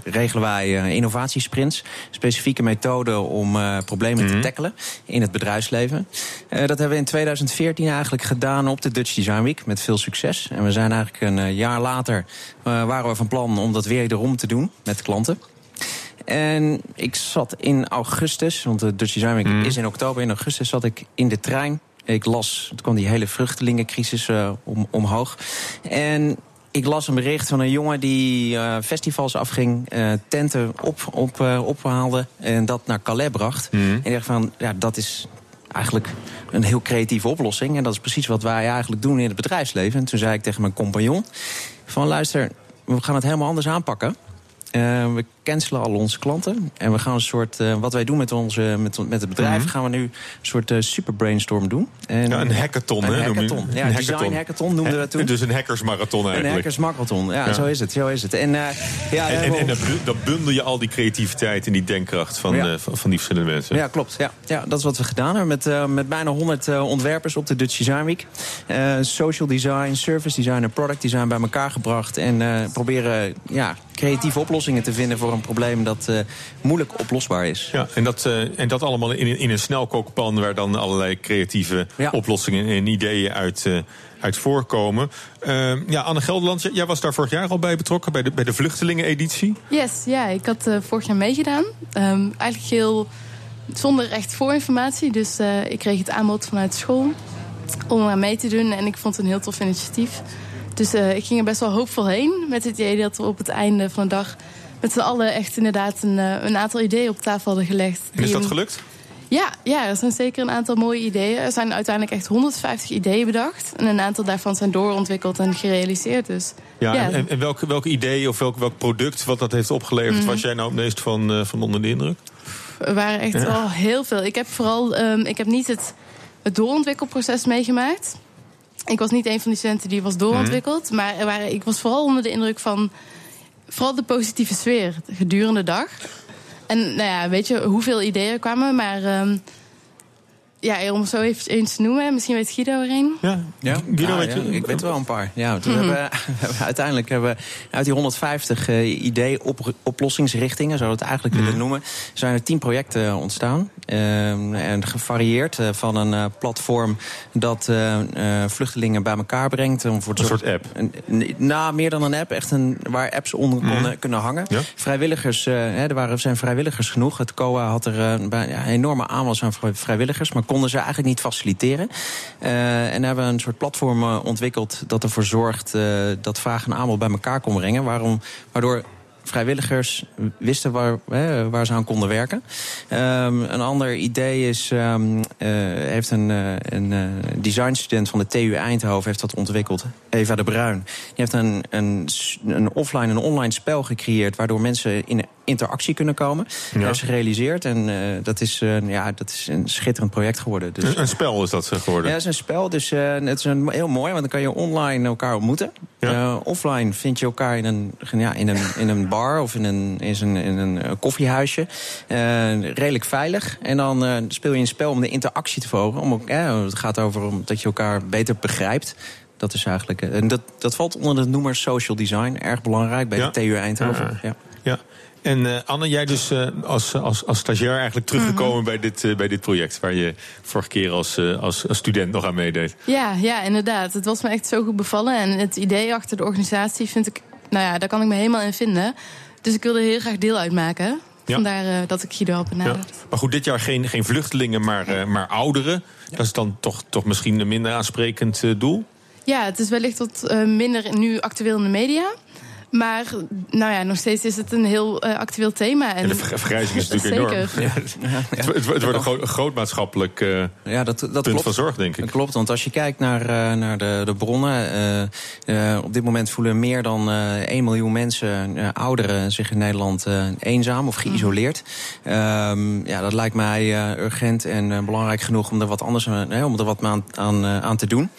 regelen wij innovatiesprints. Specifieke methoden om problemen mm -hmm. te tackelen in het bedrijfsleven. dat hebben we in 2014 eigenlijk gedaan op de Dutch Design Week met veel succes. En we zijn eigenlijk een jaar later waren we van plan om dat wederom te doen met klanten. En ik zat in augustus, want de Dutch Design Week mm. is in oktober. In augustus zat ik in de trein. Ik las, toen kwam die hele vluchtelingencrisis uh, om, omhoog. En ik las een bericht van een jongen die uh, festivals afging, uh, tenten op, op, ophaalde en dat naar Calais bracht. Mm. En ik dacht van, ja, dat is eigenlijk een heel creatieve oplossing. En dat is precies wat wij eigenlijk doen in het bedrijfsleven. En toen zei ik tegen mijn compagnon van, luister, we gaan het helemaal anders aanpakken. We cancelen al onze klanten. En we gaan een soort, uh, wat wij doen met, onze, met, met het bedrijf, mm -hmm. gaan we nu een soort uh, super brainstorm doen. En, ja, een hackathon, een hè? Hackathon. Ja, een design hackathon, hackathon noemden we dat toen. Dus een hackersmarathon eigenlijk. Een hackersmarathon, ja, ja, zo is het. Zo is het. En, ja, en, en, en dan bundel je al die creativiteit en die denkkracht van, ja. van, van, die verschillende mensen. Ja, klopt. Ja, ja, dat is wat we gedaan hebben met, met bijna 100 ontwerpers op de Dutch Design Week. social design, service design en product design bij elkaar gebracht. En proberen ja, creatieve oplossingen te vinden voor een probleem dat uh, moeilijk oplosbaar is. Ja, en dat, uh, en dat allemaal in, in een snelkookpan waar dan allerlei creatieve ja. oplossingen en ideeën uit, uh, uit voorkomen. ja, Anne Gelderland, jij was daar vorig jaar al bij betrokken, bij de, bij de vluchtelingen-editie. Yes, ja, ik had vorig jaar meegedaan. Um, eigenlijk heel zonder echt voorinformatie. Dus ik kreeg het aanbod vanuit school om aan mee te doen. En ik vond het een heel tof initiatief. Dus uh, ik ging er best wel hoopvol heen. Met het idee dat we op het einde van de dag met z'n allen echt inderdaad een, uh, een, aantal ideeën op tafel hadden gelegd. En is dat gelukt? Ja, ja, er zijn zeker een aantal mooie ideeën. Er zijn uiteindelijk echt 150 ideeën bedacht. En een aantal daarvan zijn doorontwikkeld en gerealiseerd. Dus, ja, ja. En, en welk, welk idee of welk, welk product wat dat heeft opgeleverd... Mm -hmm. was jij nou het meest van, uh, van onder de indruk? Er waren echt ja. wel heel veel. Ik heb vooral um, ik heb niet het, het doorontwikkelproces meegemaakt ik was niet een van die studenten die was doorontwikkeld. Mm. Maar er waren, ik was vooral onder de indruk van. Vooral de positieve sfeer gedurende de dag. En nou ja, weet je hoeveel ideeën kwamen, maar. Um, ja, om zo even eens te noemen, misschien weet Guido er een. Ja, ja. Guido, ah, weet je? Ja, ik weet wel een paar. Ja, toen mm -hmm. hebben we, uiteindelijk hebben we uit die 150 uh, idee-oplossingsrichtingen, zou we het eigenlijk mm -hmm. willen noemen, zijn er 10 projecten ontstaan. Uh, en gevarieerd uh, van een uh, platform dat vluchtelingen bij elkaar brengt. Om voor een soort app? Een, nou, meer dan een app, echt een, waar apps onder mm -hmm. kunnen hangen. Ja? Vrijwilligers, hè, er waren, zijn vrijwilligers genoeg. Het COA had er een enorme aanwas aan vrijwilligers, maar konden ze eigenlijk niet faciliteren. Uh, en hebben we een soort platform uh, ontwikkeld dat ervoor zorgt uh, dat vraag en aanbod bij elkaar kon brengen. Waarom, waardoor vrijwilligers wisten waar, hè, waar ze aan konden werken. Um, een ander idee is, uh, heeft een, een designstudent van de TU Eindhoven heeft dat ontwikkeld, Eva de Bruin. Die heeft een, een, een offline en online spel gecreëerd, waardoor mensen in interactie kunnen komen. Dat hebben ze gerealiseerd. En eh, dat, is, eh, ja, dat is een schitterend project geworden. Dus, Een, een spel is dat geworden. ja, het is een spel, dus eh, het is een, heel mooi, want dan kan je online elkaar ontmoeten. Offline vind je elkaar in een, ja, in een, in een bar of in een, in een, in een eh, koffiehuisje. Eh, redelijk veilig. En dan speel je een spel om de interactie te verhogen. Om, het gaat over om, dat je elkaar beter begrijpt. Dat is eigenlijk. En dat, dat valt onder de noemer social design. Erg belangrijk bij Ja. de TU Eindhoven. Ja, Ja. Ja. En eh, Anne, jij dus eh, als, als, als stagiair eigenlijk teruggekomen bij, dit, eh, bij dit project... waar je vorige keer als, als, als student nog aan meedeed. Ja, ja, inderdaad. Het was me echt zo goed bevallen. En het idee achter de organisatie vind ik... Nou ja, daar kan ik me helemaal in vinden. Dus ik wilde heel graag deel uitmaken. Ja. Vandaar dat ik Guido had Ja. benaderd. Maar goed, dit jaar geen, geen vluchtelingen, maar, maar ouderen. Dat is dan toch, toch misschien een minder aansprekend doel? Ja, het is wellicht wat minder nu actueel in de media. Maar nou ja, nog steeds is het een heel eh, actueel thema. En, En de ver- vergrijzing is natuurlijk enorm. Zeker. Ja. Het, het, het wordt een groot, groot maatschappelijk eh, Ja, dat, dat punt klopt. van zorg, denk ik. Dat klopt, want als je kijkt naar, eh, naar de, de bronnen... eh, eh, op dit moment voelen meer dan eh 1 miljoen mensen, eh, ouderen... zich in Nederland eh, eenzaam of geïsoleerd. Ehm, ja, dat lijkt mij eh, urgent en eh, belangrijk genoeg... om er wat anders aan, om er wat aan, aan, eh, aan te doen.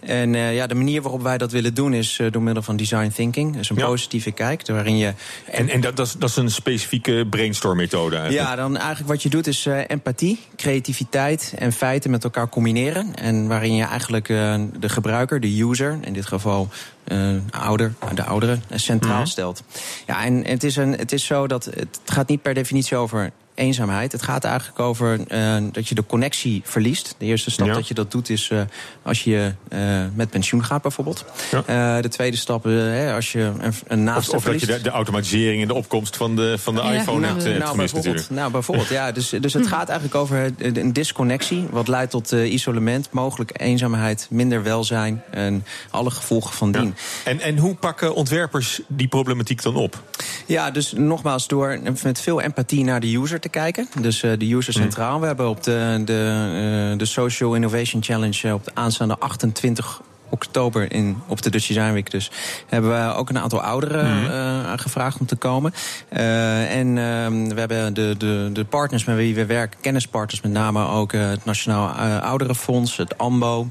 En eh, ja, de manier waarop wij dat willen doen... is eh, door middel van design thinking. Dus een positieve kijk, waarin je... En, en dat, dat, is, dat is een specifieke brainstorm-methode eigenlijk. Ja, dan eigenlijk wat je doet is eh, empathie, creativiteit en feiten met elkaar combineren. En waarin je eigenlijk eh, de gebruiker, de user, in dit geval eh, ouder, de ouderen, centraal Mhm. stelt. Ja, en het is, een, het is zo dat het gaat niet per definitie over eenzaamheid. Het gaat eigenlijk over eh, dat je de connectie verliest. De eerste stap Ja. dat je dat doet is eh, als je eh, met pensioen gaat bijvoorbeeld. De tweede stap als je een, een naaste Of, of dat je de, de automatisering en de opkomst van de, van de iPhone hebt, eh, hebt nou, gemist bijvoorbeeld, natuurlijk. nou, bijvoorbeeld, ja. Dus, dus het gaat eigenlijk over een disconnectie... wat leidt tot isolement, mogelijk eenzaamheid, minder welzijn... en alle gevolgen van dien. En, en hoe pakken ontwerpers die problematiek dan op? Ja, dus nogmaals, door met veel empathie naar de user te kijken. Dus eh, de user centraal. We hebben op de, de, eh, de Social Innovation Challenge eh, op de aanstaande 28 oktober in, op de Dutch Design Week dus... hebben we ook een aantal ouderen eh, gevraagd om te komen. Eh, en ehm, we hebben de, de, de partners met wie we werken, kennispartners met name ook... het Nationaal Ouderenfonds, het AMBO...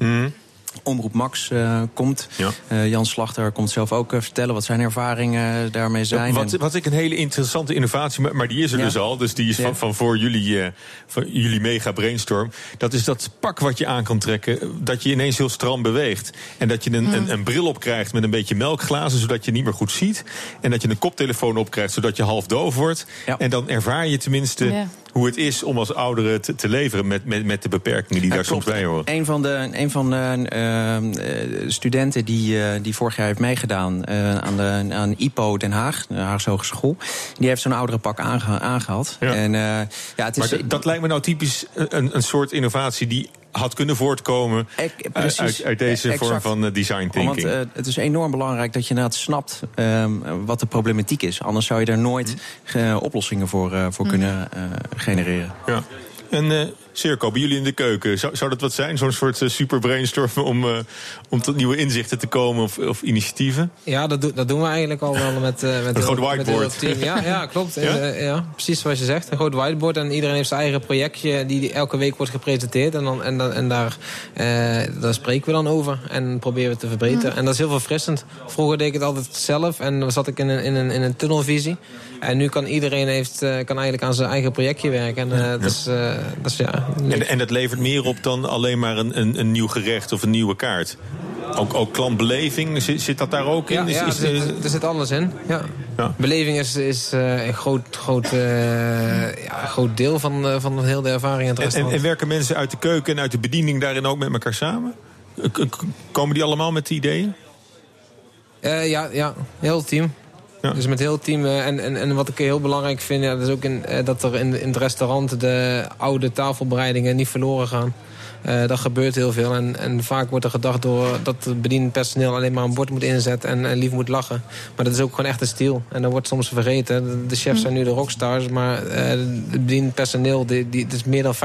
Omroep Max eh, komt. Eh, Jan Slachter komt zelf ook eh, vertellen wat zijn ervaringen daarmee zijn. Wat, wat ik een hele interessante innovatie, maar- maar die is er Ja. dus al. Dus die is Ja. van, van voor jullie, eh, van jullie mega brainstorm. Dat is dat pak wat je aan kan trekken. Dat je ineens heel stram beweegt. En dat je een, een, een bril op krijgt met een beetje melkglazen, zodat je niet meer goed ziet. En dat je een koptelefoon op krijgt, zodat je half doof wordt. En dan ervaar je tenminste Ja. Hoe het is om als oudere te, te leveren met, met, met de beperkingen die Ja, daar soms klopt. bij horen. Een van de, een van de eh, studenten die, eh, die vorig jaar heeft meegedaan eh, aan, de, aan IPO Den Haag, de Haagse Hogeschool, die heeft zo'n oudere pak aange, aangehaald. En, eh, ja, het is, maar dat lijkt me nou typisch een, een soort innovatie die had kunnen voortkomen uit, precies. uit, uit deze Exact. vorm van eh, design thinking. Want eh, het is enorm belangrijk dat je inderdaad snapt ehm, wat de problematiek is. Anders zou je daar nooit eh, oplossingen voor, voor kunnen eh, genereren. Ja. En Circo, bij jullie in de keuken, zou, zou dat wat zijn? Zo'n soort eh, super brainstorm om, eh, om tot nieuwe inzichten te komen of, of initiatieven? Ja, dat, doen- dat doen we eigenlijk al wel met, eh met, Een groot heel- heel whiteboard. Ja, ja klopt. Ja? Precies zoals je zegt. Een groot whiteboard en iedereen heeft zijn eigen projectje die elke week wordt gepresenteerd. En, dan, en, dan, en daar, eh, daar spreken we dan over en proberen we te verbeteren. En dat is heel verfrissend. Vroeger deed ik het altijd zelf en dan zat ik in een, in een, in een tunnelvisie. En nu kan iedereen heeft, kan eigenlijk aan zijn eigen projectje werken. En dat, is, dat is ja, En, en dat levert meer op dan alleen maar een, een, een nieuw gerecht of een nieuwe kaart. Ook, ook klantbeleving, zit, zit dat daar ook in? Ja, Is- ja is- er, zit, er zit alles in. Ja. Beleving is, is eh, een groot, groot, eh, ja, groot deel van, eh, van heel de ervaring in het en, en, werken mensen uit de keuken en uit de bediening daarin ook met elkaar samen? Komen die allemaal met die ideeën? Eh, ja, ja, heel het team. Dus met heel het team. eh, en, en, en wat ik heel belangrijk vind, ja, dat is ook in, eh, dat er in, in het restaurant de oude tafelbereidingen niet verloren gaan. Uh, dat gebeurt heel veel. En, en vaak wordt er gedacht door dat het bedienend personeel alleen maar een bord moet inzetten en, en lief moet lachen. Maar dat is ook gewoon echt een stil. En dat wordt soms vergeten. De, chefs zijn nu de rockstars, maar uh, het bedienend personeel, die, die, het is meer dan 50%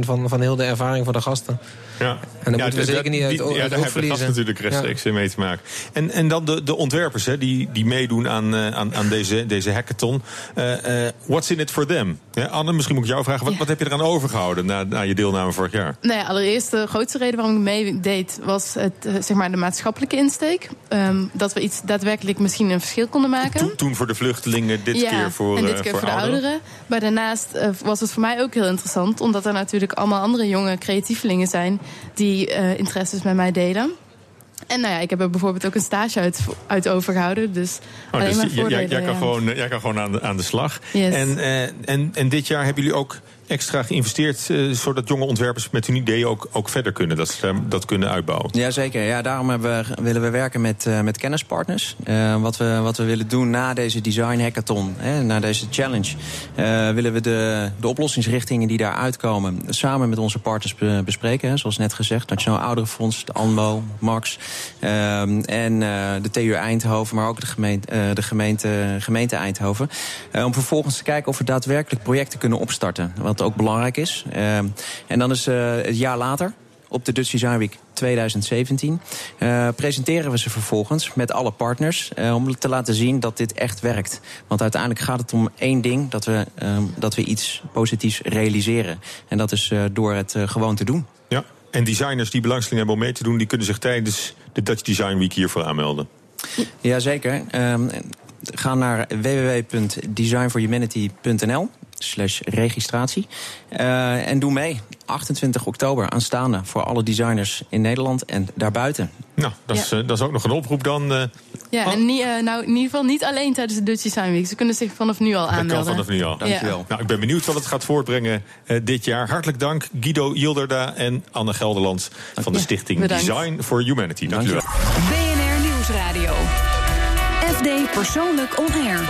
van, van heel de ervaring voor de gasten. Ja. En dan ja, moeten we de- zeker niet uit, die- uit Ja, het daar oog hebben de verliezen. gasten natuurlijk rechtstreeks mee te maken. En, en dan de, de ontwerpers hè, die, die meedoen aan, eh, aan, aan deze, deze hackathon. Eh, eh, what's in it for them? Ja, Anne, misschien moet ik jou vragen. Wat, wat heb je eraan overgehouden na, na je deelname vorig jaar? Nou ja, allereerst de grootste reden waarom ik meedeed was het, eh, zeg maar de maatschappelijke insteek. Ehm, dat we iets daadwerkelijk misschien een verschil konden maken. Toen, toen voor de vluchtelingen, dit ja, keer voor, en dit eh, keer voor, voor, de ouderen. ouderen. Maar daarnaast eh, was het voor mij ook heel interessant, omdat er natuurlijk allemaal andere jonge creatievelingen zijn die interesses met mij delen. En nou ja, ik heb er bijvoorbeeld ook een stage uit, uit overgehouden. Dus Oh, alleen dus maar jij- jij, kan ja. gewoon, jij kan gewoon aan de, aan de slag. Yes. En, en, en dit jaar hebben jullie ook extra geïnvesteerd... eh, zodat jonge ontwerpers met hun ideeën ook, ook verder kunnen. Dat ze eh, dat kunnen uitbouwen. Jazeker, ja, daarom we, willen we werken met, eh, met kennispartners. Eh, wat, we, wat we willen doen na deze design hackathon, hè, na deze challenge... willen we de, de oplossingsrichtingen die daar uitkomen... samen met onze partners be- bespreken. Zoals net gezegd, Nationaal Ouderenfonds, de ANMO, Max... ehm, en de TU Eindhoven, maar ook de gemeente, de gemeente, gemeente Eindhoven. Om vervolgens te kijken of we daadwerkelijk projecten kunnen opstarten. Wat ook belangrijk is. Ehm, en dan is eh, het jaar later op de Dutch Design Week 2017. eh, presenteren we ze vervolgens met alle partners eh, om te laten zien dat dit echt werkt. Want uiteindelijk gaat het om één ding: dat we, ehm, dat we iets positiefs realiseren. En dat is door het gewoon te doen. Ja. En designers die belangstelling hebben om mee te doen... die kunnen zich tijdens de Dutch Design Week hiervoor aanmelden. Jazeker. Ehm ga naar www.designforhumanity.nl slash registratie. Eh, en doe mee. 28 oktober aanstaande voor alle designers in Nederland en daarbuiten. Nou, dat, is, eh, dat is ook nog een oproep dan. eh, Ja, en niet, eh, nou, in ieder geval niet alleen tijdens de Dutch Design Week. Ze kunnen zich vanaf nu al Dat aanmelden. kan vanaf nu al. Dankjewel. Nou, ik ben benieuwd wat het gaat voortbrengen eh, dit jaar. Hartelijk dank Guido Yilderda en Anne Gelderland van de stichting Bedankt. Design for Humanity. Dank jullie wel. BNR Nieuwsradio. FD Persoonlijk On Air.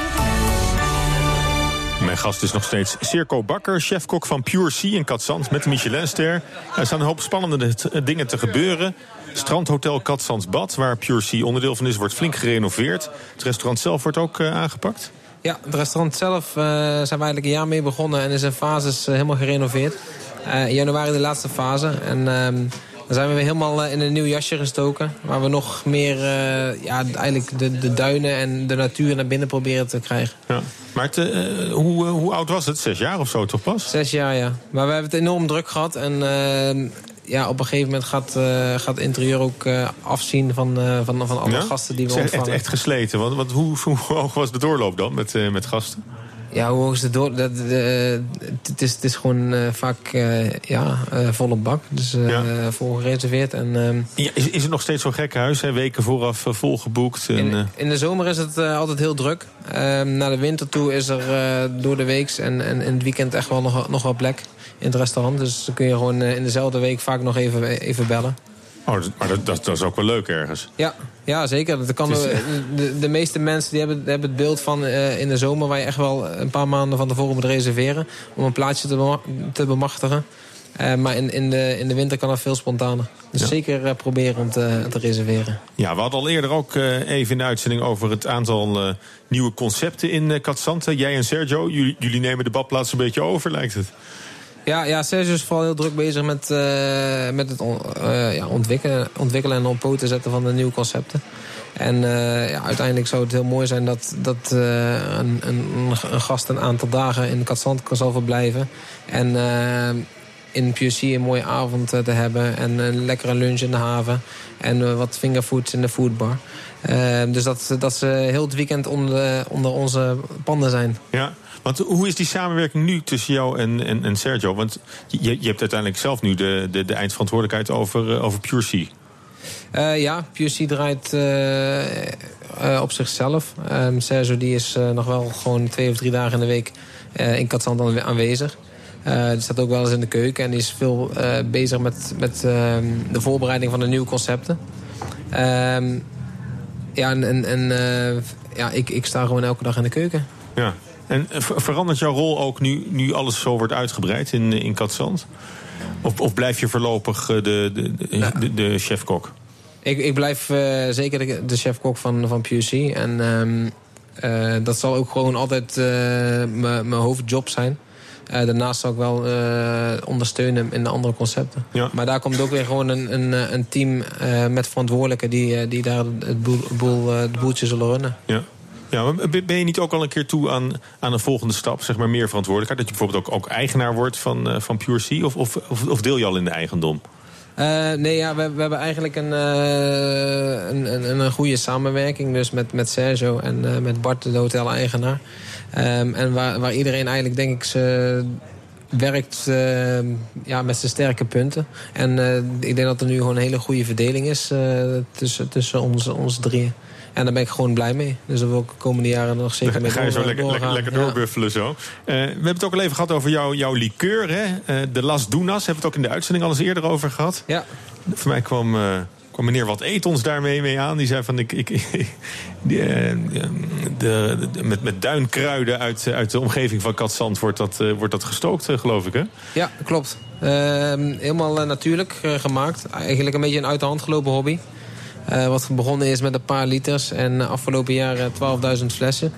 Mijn gast is nog steeds Circo Bakker, chefkok van Pure Sea in Katzand met de Michelinster. Er staan een hoop spannende dingen te gebeuren. Strandhotel Katzand Bad, waar Pure Sea onderdeel van is, wordt flink gerenoveerd. Het restaurant zelf wordt ook eh, aangepakt. Ja, het restaurant zelf eh, zijn we eigenlijk een jaar mee begonnen en is in fases eh, helemaal gerenoveerd. Januari de laatste fase. En ehm, dan zijn we weer helemaal eh, in een nieuw jasje gestoken. Waar we nog meer eh, ja, eigenlijk de, de duinen en de natuur naar binnen proberen te krijgen. Ja. Maar het, eh, hoe, hoe oud was het? Zes jaar of zo toch pas? Zes jaar, ja. Maar we hebben het enorm druk gehad. En ehm, ja, op een gegeven moment gaat, eh, gaat het interieur ook afzien van, van, van alle Ja? gasten die we echt, ontvangen. echt gesleten. Want, want hoe, hoe hoog was de doorloop dan met, met gasten? Ja, hoe hoog is de door? Dat, het, is, het is gewoon eh, vaak eh, ja, eh, volle bak. Dus vol gereserveerd. En, ehm, Ja, is, is het nog steeds zo'n gek huis? Hè? Weken vooraf volgeboekt? En, eh, in de zomer is het altijd heel druk. Ehm naar de winter toe is er door de week en, en in het weekend echt wel nog, nog wel plek in het restaurant. Dus dan kun je gewoon in dezelfde week vaak nog even, even bellen. Oh, maar dat, dat, dat is ook wel leuk ergens. Ja, ja zeker. Dat kan, de, de meeste mensen die hebben, hebben het beeld van eh, in de zomer... waar je echt wel een paar maanden van tevoren moet reserveren... om een plaatsje te, te bemachtigen. Eh, maar in, in, de, in de winter kan dat veel spontaner. Dus Ja. zeker eh, proberen om te, te reserveren. Ja, we hadden al eerder ook even in de uitzending over het aantal nieuwe concepten in uh. Jij en Sergio, jullie, jullie nemen de badplaats een beetje over, lijkt het. Ja, ja Sergio is vooral heel druk bezig met, eh, met het eh, ja, ontwikkelen, ontwikkelen en op poten zetten van de nieuwe concepten. En eh, ja, uiteindelijk zou het heel mooi zijn dat, dat een, een, een gast een aantal dagen in Katzand kan zal verblijven. En in PUC een mooie avond te hebben. En een lekkere lunch in de haven. En wat fingerfoods in de foodbar. Dus dat, dat ze heel het weekend onder, onder onze panden zijn. Ja, want hoe is die samenwerking nu tussen jou en, en, en Sergio? Want je, je hebt uiteindelijk zelf nu de, de, de eindverantwoordelijkheid over, eh, over Pure. Eh, ja, PUC draait eh, op zichzelf. Ehm Sergio die is nog wel gewoon twee of drie dagen in de week in Katzand aanwe- aanwezig. Die staat ook wel eens in de keuken en die is veel bezig met, met ehm, de voorbereiding van de nieuwe concepten. Ehm, ja, en, en, ja, ik, ik sta gewoon elke dag in de keuken. Ja. En ver- verandert jouw rol ook nu, nu alles zo wordt uitgebreid in, in Katzand? Of, of blijf je voorlopig eh, de, de, de, chef-kok? Ik, ik blijf eh, zeker de, de chef-kok van, van PUC. En ehm, eh, dat zal ook gewoon altijd mijn hoofdjob zijn. Daarnaast zal ik wel ondersteunen in de andere concepten. Ja. Maar daar komt ook weer gewoon een, een, een team met verantwoordelijken... die, die daar het, boel, boel, het boeltje zullen runnen. Ja. Ja, ben je niet ook al een keer toe aan, aan een volgende stap, zeg maar meer verantwoordelijkheid? Dat je bijvoorbeeld ook, ook eigenaar wordt van, eh, van Pure Sea? Of, of, of, deel je al in de eigendom? Eh, nee, ja, we, we hebben eigenlijk een, eh, een, een, een goede samenwerking. Dus met, met Sergio en met Bart, de hotel-eigenaar. Ehm, en waar, waar iedereen eigenlijk, denk ik, ze werkt eh, ja, met zijn sterke punten. En ik denk dat er nu gewoon een hele goede verdeling is tussen, tussen ons, ons drieën. En daar ben ik gewoon blij mee. Dus daar wil ik de komende jaren nog zeker mee Ga je zo door- lekker, lekker, lekker Ja. doorbuffelen zo. Eh, we hebben het ook al even gehad over jouw, jouw liqueur, hè? Eh, de Las Dunas. Hebben we het ook in de uitzending al eens eerder over gehad. Ja. Voor mij kwam, eh, kwam meneer Wat Eet ons daarmee mee aan. Die zei van, ik, ik, die, de, de- met, met duinkruiden uit, uit de omgeving van Katzand wordt dat, wordt dat gestookt, geloof ik, hè? Ja, klopt. Ehm, helemaal natuurlijk gemaakt. Eigenlijk een beetje een uit de hand gelopen hobby. Eh, wat begonnen is met een paar liters en eh, afgelopen jaar eh, 12.000 flessen.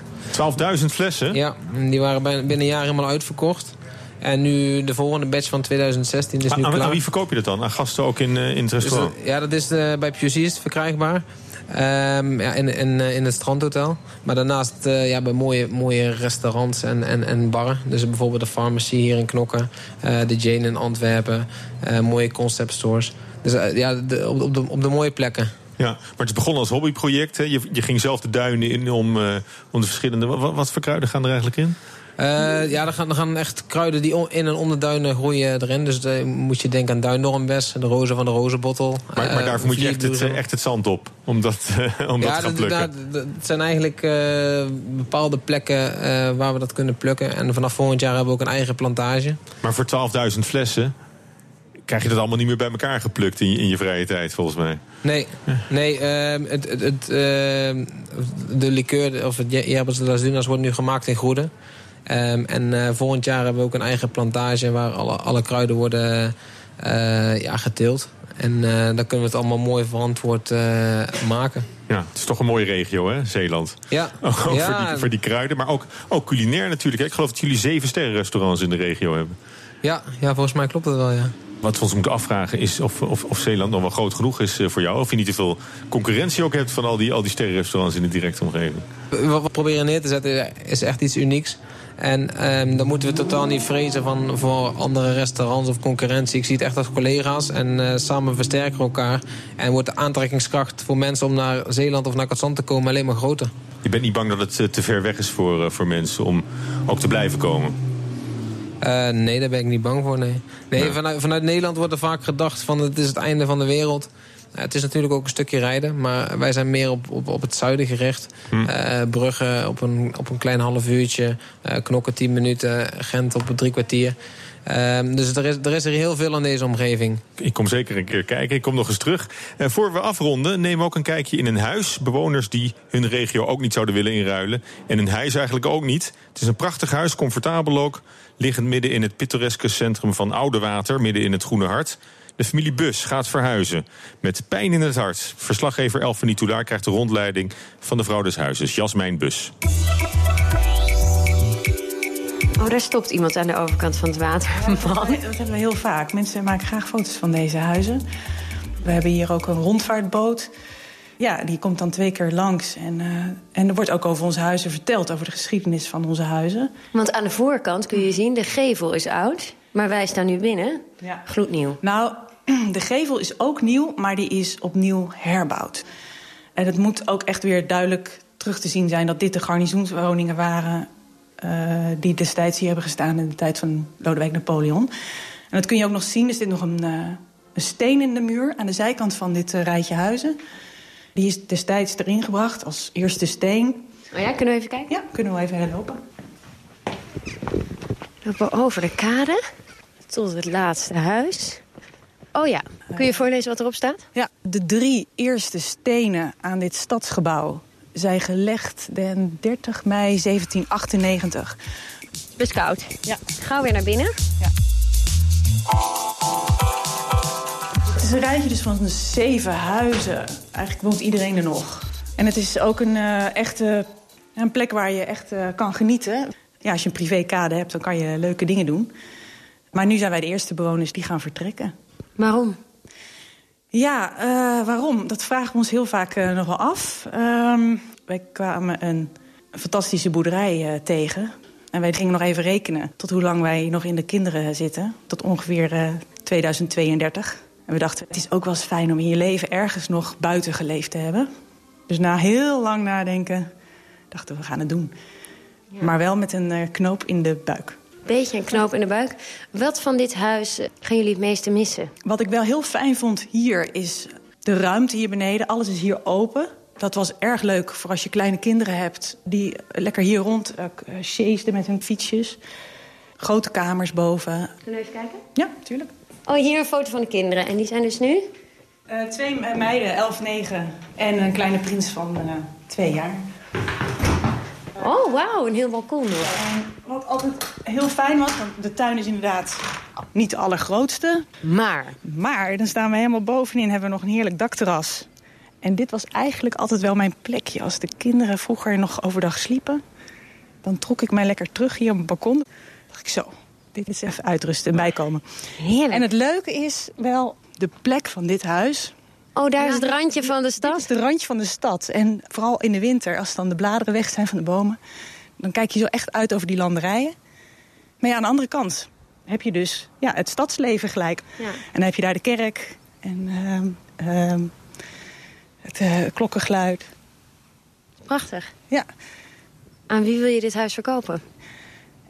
12.000 flessen? Ja, die waren binnen een jaar helemaal uitverkocht. En nu de volgende batch van 2016 is nu aan, klaar. aan wie verkoop je dat dan? Aan gasten ook in, in het Dus restaurant? dat- ja, dat is bij is het verkrijgbaar. Ehm, ja, in, in, in het strandhotel. Maar daarnaast eh, ja, bij mooie, mooie restaurants en, en, en barren. Dus bijvoorbeeld de Pharmacy hier in Knokken. de Jane in Antwerpen. mooie concept stores. Dus ja, de- op, de, op de mooie plekken. Ja, maar het is begonnen als hobbyproject. Hè? Je, je ging zelf de duinen in om, eh, om de verschillende... Wat, wat voor kruiden gaan er eigenlijk in? Eh, ja, er gaan, er gaan echt kruiden die in en om de duinen groeien erin. Dus dan moet je denken aan duindormbes, de rozen van de rozenbottel. Maar, maar eh, daarvoor moet je echt het, echt het zand op. Om dat, eh, om dat te gaan plukken. dat- Het zijn eigenlijk eh, bepaalde plekken eh, waar we dat kunnen plukken. En vanaf volgend jaar hebben we ook een eigen plantage. Maar voor 12.000 flessen krijg je dat allemaal niet meer bij elkaar geplukt in je, in je vrije tijd, volgens mij. Nee, nee ehm, het, het, het, ehm, de liqueur, of het de las Dunas, wordt nu gemaakt in Goede. Ehm, en eh, volgend jaar hebben we ook een eigen plantage waar alle, alle kruiden worden eh, ja, geteeld. En eh, dan kunnen we het allemaal mooi verantwoord maken. Ja, het is toch een mooie regio, hè, Zeeland. Ja, Ook voor, ja, die, voor die kruiden, maar ook, ook culinair natuurlijk. Ik geloof dat jullie zeven sterrenrestaurants in de regio hebben. ja, ja, volgens mij klopt het wel, ja. Wat we ons moeten afvragen is of, of, of Zeeland nog wel groot genoeg is eh, voor jou. Of je niet te veel concurrentie ook hebt van al die, al die sterrenrestaurants in de directe omgeving. Wat we proberen neer te zetten is echt iets unieks. En ehm, dan moeten we totaal niet vrezen van voor andere restaurants of concurrentie. Ik zie het echt als collega's en eh, samen versterken elkaar. En wordt de aantrekkingskracht voor mensen om naar Zeeland of naar Katzand te komen alleen maar groter. Je bent niet bang dat het eh, te ver weg is voor, eh, voor mensen om ook te blijven komen. Eh, nee, daar ben ik niet bang voor, nee. Nee, Vanuit, vanuit Nederland wordt er vaak gedacht van het is het einde van de wereld. Nou, het is natuurlijk ook een stukje rijden, maar wij zijn meer op, op, op het zuiden gericht. Eh, Brugge op een, op een klein half uurtje, eh, Knokken 10 minuten, Gent op drie kwartier. Ehm, dus er is, er is er heel veel aan deze omgeving. Ik kom zeker een keer kijken. Ik kom nog eens terug. En voor we afronden, nemen we ook een kijkje in een huis. Bewoners die hun regio ook niet zouden willen inruilen. En hun huis eigenlijk ook niet. Het is een prachtig huis, comfortabel ook. Liggend midden in het pittoreske centrum van Oudewater, midden in het Groene Hart. De familie Bus gaat verhuizen. Met pijn in het hart. Verslaggever Elfanie Toulaar krijgt de rondleiding van de vrouw des huizes, Jasmijn Bus. Oh, daar stopt iemand aan de overkant van het water. Man. Dat hebben we heel vaak. Mensen maken graag foto's van deze huizen. We hebben hier ook een rondvaartboot. Ja, die komt dan twee keer langs. En, eh, en er wordt ook over onze huizen verteld, over de geschiedenis van onze huizen. Want aan de voorkant kun je zien, de gevel is oud. Maar wij staan nu binnen. Ja. Gloednieuw. Nou, de gevel is ook nieuw, maar die is opnieuw herbouwd. En het moet ook echt weer duidelijk terug te zien zijn... dat dit de garnizoenswoningen waren... eh, die destijds hier hebben gestaan in de tijd van Lodewijk Napoleon. En dat kun je ook nog zien. Er zit nog een, eh, een steen in de muur aan de zijkant van dit rijtje huizen. Die is destijds erin gebracht als eerste steen. Oh ja, kunnen we even kijken? Ja, kunnen we even lopen. Lopen over de kade tot het laatste huis. Oh ja, kun je voorlezen wat erop staat? Ja, de drie eerste stenen aan dit stadsgebouw zijn gelegd den 30 mei 1798. Best koud. Ja. Gauw weer naar binnen. Ja. Is een rijtje dus van zeven huizen. Eigenlijk woont iedereen er nog. En het is ook een uh, echte een plek waar je echt uh, kan genieten. Ja, als je een privékade hebt, dan kan je leuke dingen doen. Maar nu zijn wij de eerste bewoners die gaan vertrekken. Waarom? Ja, uh, waarom? Dat vragen we ons heel vaak nog wel af. Um, wij kwamen een, fantastische boerderij tegen. En wij gingen nog even rekenen tot hoe lang wij nog in de kinderen zitten. Tot ongeveer 2032. En we dachten, het is ook wel eens fijn om in je leven ergens nog buiten geleefd te hebben. Dus na heel lang nadenken dachten we, we gaan het doen. Ja. Maar wel met een knoop in de buik beetje een knoop in de buik. Wat van dit huis gaan jullie het meeste missen? Wat ik wel heel fijn vond hier is de ruimte hier beneden. Alles is hier open. Dat was erg leuk voor als je kleine kinderen hebt... die lekker hier rond uh, met hun fietsjes. Grote kamers boven. Kunnen we even kijken? Ja, tuurlijk. Oh, hier een foto van de kinderen. En die zijn dus nu? Uh, twee meiden, 11, 9. En een kleine prins van uh, twee jaar. Oh, wauw, een heel balkon. Wat altijd heel fijn was, want de tuin is inderdaad niet de allergrootste. Maar? Maar dan staan we helemaal bovenin, hebben we nog een heerlijk dakterras. En dit was eigenlijk altijd wel mijn plekje. Als de kinderen vroeger nog overdag sliepen... dan trok ik mij lekker terug hier op het balkon. Dan dacht ik zo, dit is even uitrusten en bijkomen. Heerlijk. En het leuke is wel de plek van dit huis... Oh, daar is het randje van de stad? Dit is het randje van de stad. En vooral in de winter, als dan de bladeren weg zijn van de bomen... dan kijk je zo echt uit over die landerijen. Maar ja, aan de andere kant heb je dus ja, het stadsleven gelijk. Ja. En dan heb je daar de kerk en uh, uh, het uh, klokkengeluid. Prachtig. Ja. Aan wie wil je dit huis verkopen?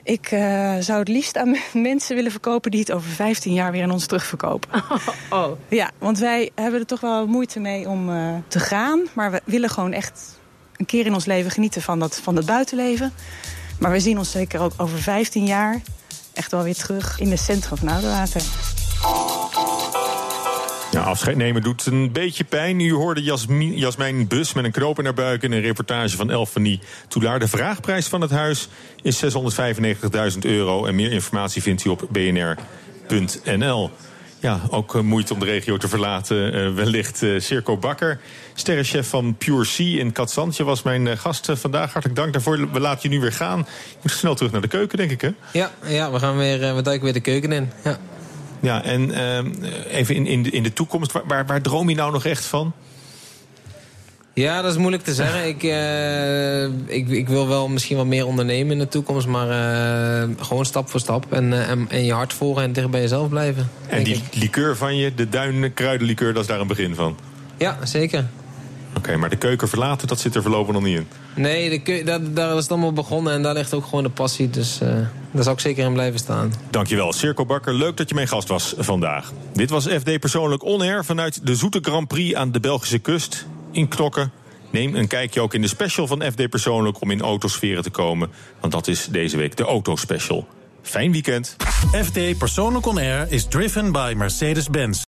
Ik uh, zou het liefst aan mensen willen verkopen... die het over 15 jaar weer aan ons terugverkopen. Oh, oh. Ja, want wij hebben er toch wel moeite mee om uh, te gaan. Maar we willen gewoon echt een keer in ons leven genieten van dat, van dat buitenleven. Maar we zien ons zeker ook over 15 jaar... echt wel weer terug in het centrum van Oudewater. Ja, afscheid nemen doet een beetje pijn. U hoorde Jasmin, Jasmijn Bus met een knoop in haar buik... in een reportage van Elfanie Toulaar. De vraagprijs van het huis is 695.000 euro. En meer informatie vindt u op bnr.nl. Ja, ook uh, moeite om de regio te verlaten. Uh, wellicht uh, Circo Bakker, sterrenchef van Pure Sea in Katzandje... was mijn gast vandaag. Hartelijk dank daarvoor. We laten je nu weer gaan. Je moet snel terug naar de keuken, denk ik, hè? Ja, ja we gaan weer, we duiken weer de keuken in. Ja. Ja, en uh, even in, in, de, in de toekomst, waar, waar, waar droom je nou nog echt van? Ja, dat is moeilijk te zeggen. Ik, uh, ik, ik wil wel misschien wat meer ondernemen in de toekomst, maar uh, gewoon stap voor stap. En, uh, en, en, je hart volgen en dicht bij jezelf blijven. En die ik. liqueur van je, de duinkruidenlikeur, dat is daar een begin van? Ja, zeker. Oké, okay, maar de keuken verlaten, dat zit er voorlopig nog niet in? Nee, de daar, daar is het allemaal begonnen en daar ligt ook gewoon de passie. Dus uh, daar zou ik zeker in blijven staan. Dankjewel, Circo Bakker. Leuk dat je mijn gast was vandaag. Dit was FD Persoonlijk On Air vanuit de Zoete Grand Prix aan de Belgische kust in Knokken. Neem een kijkje ook in de special van FD Persoonlijk om in autosferen te komen. Want dat is deze week de Autospecial. Fijn weekend. FD Persoonlijk On Air is driven by Mercedes-Benz.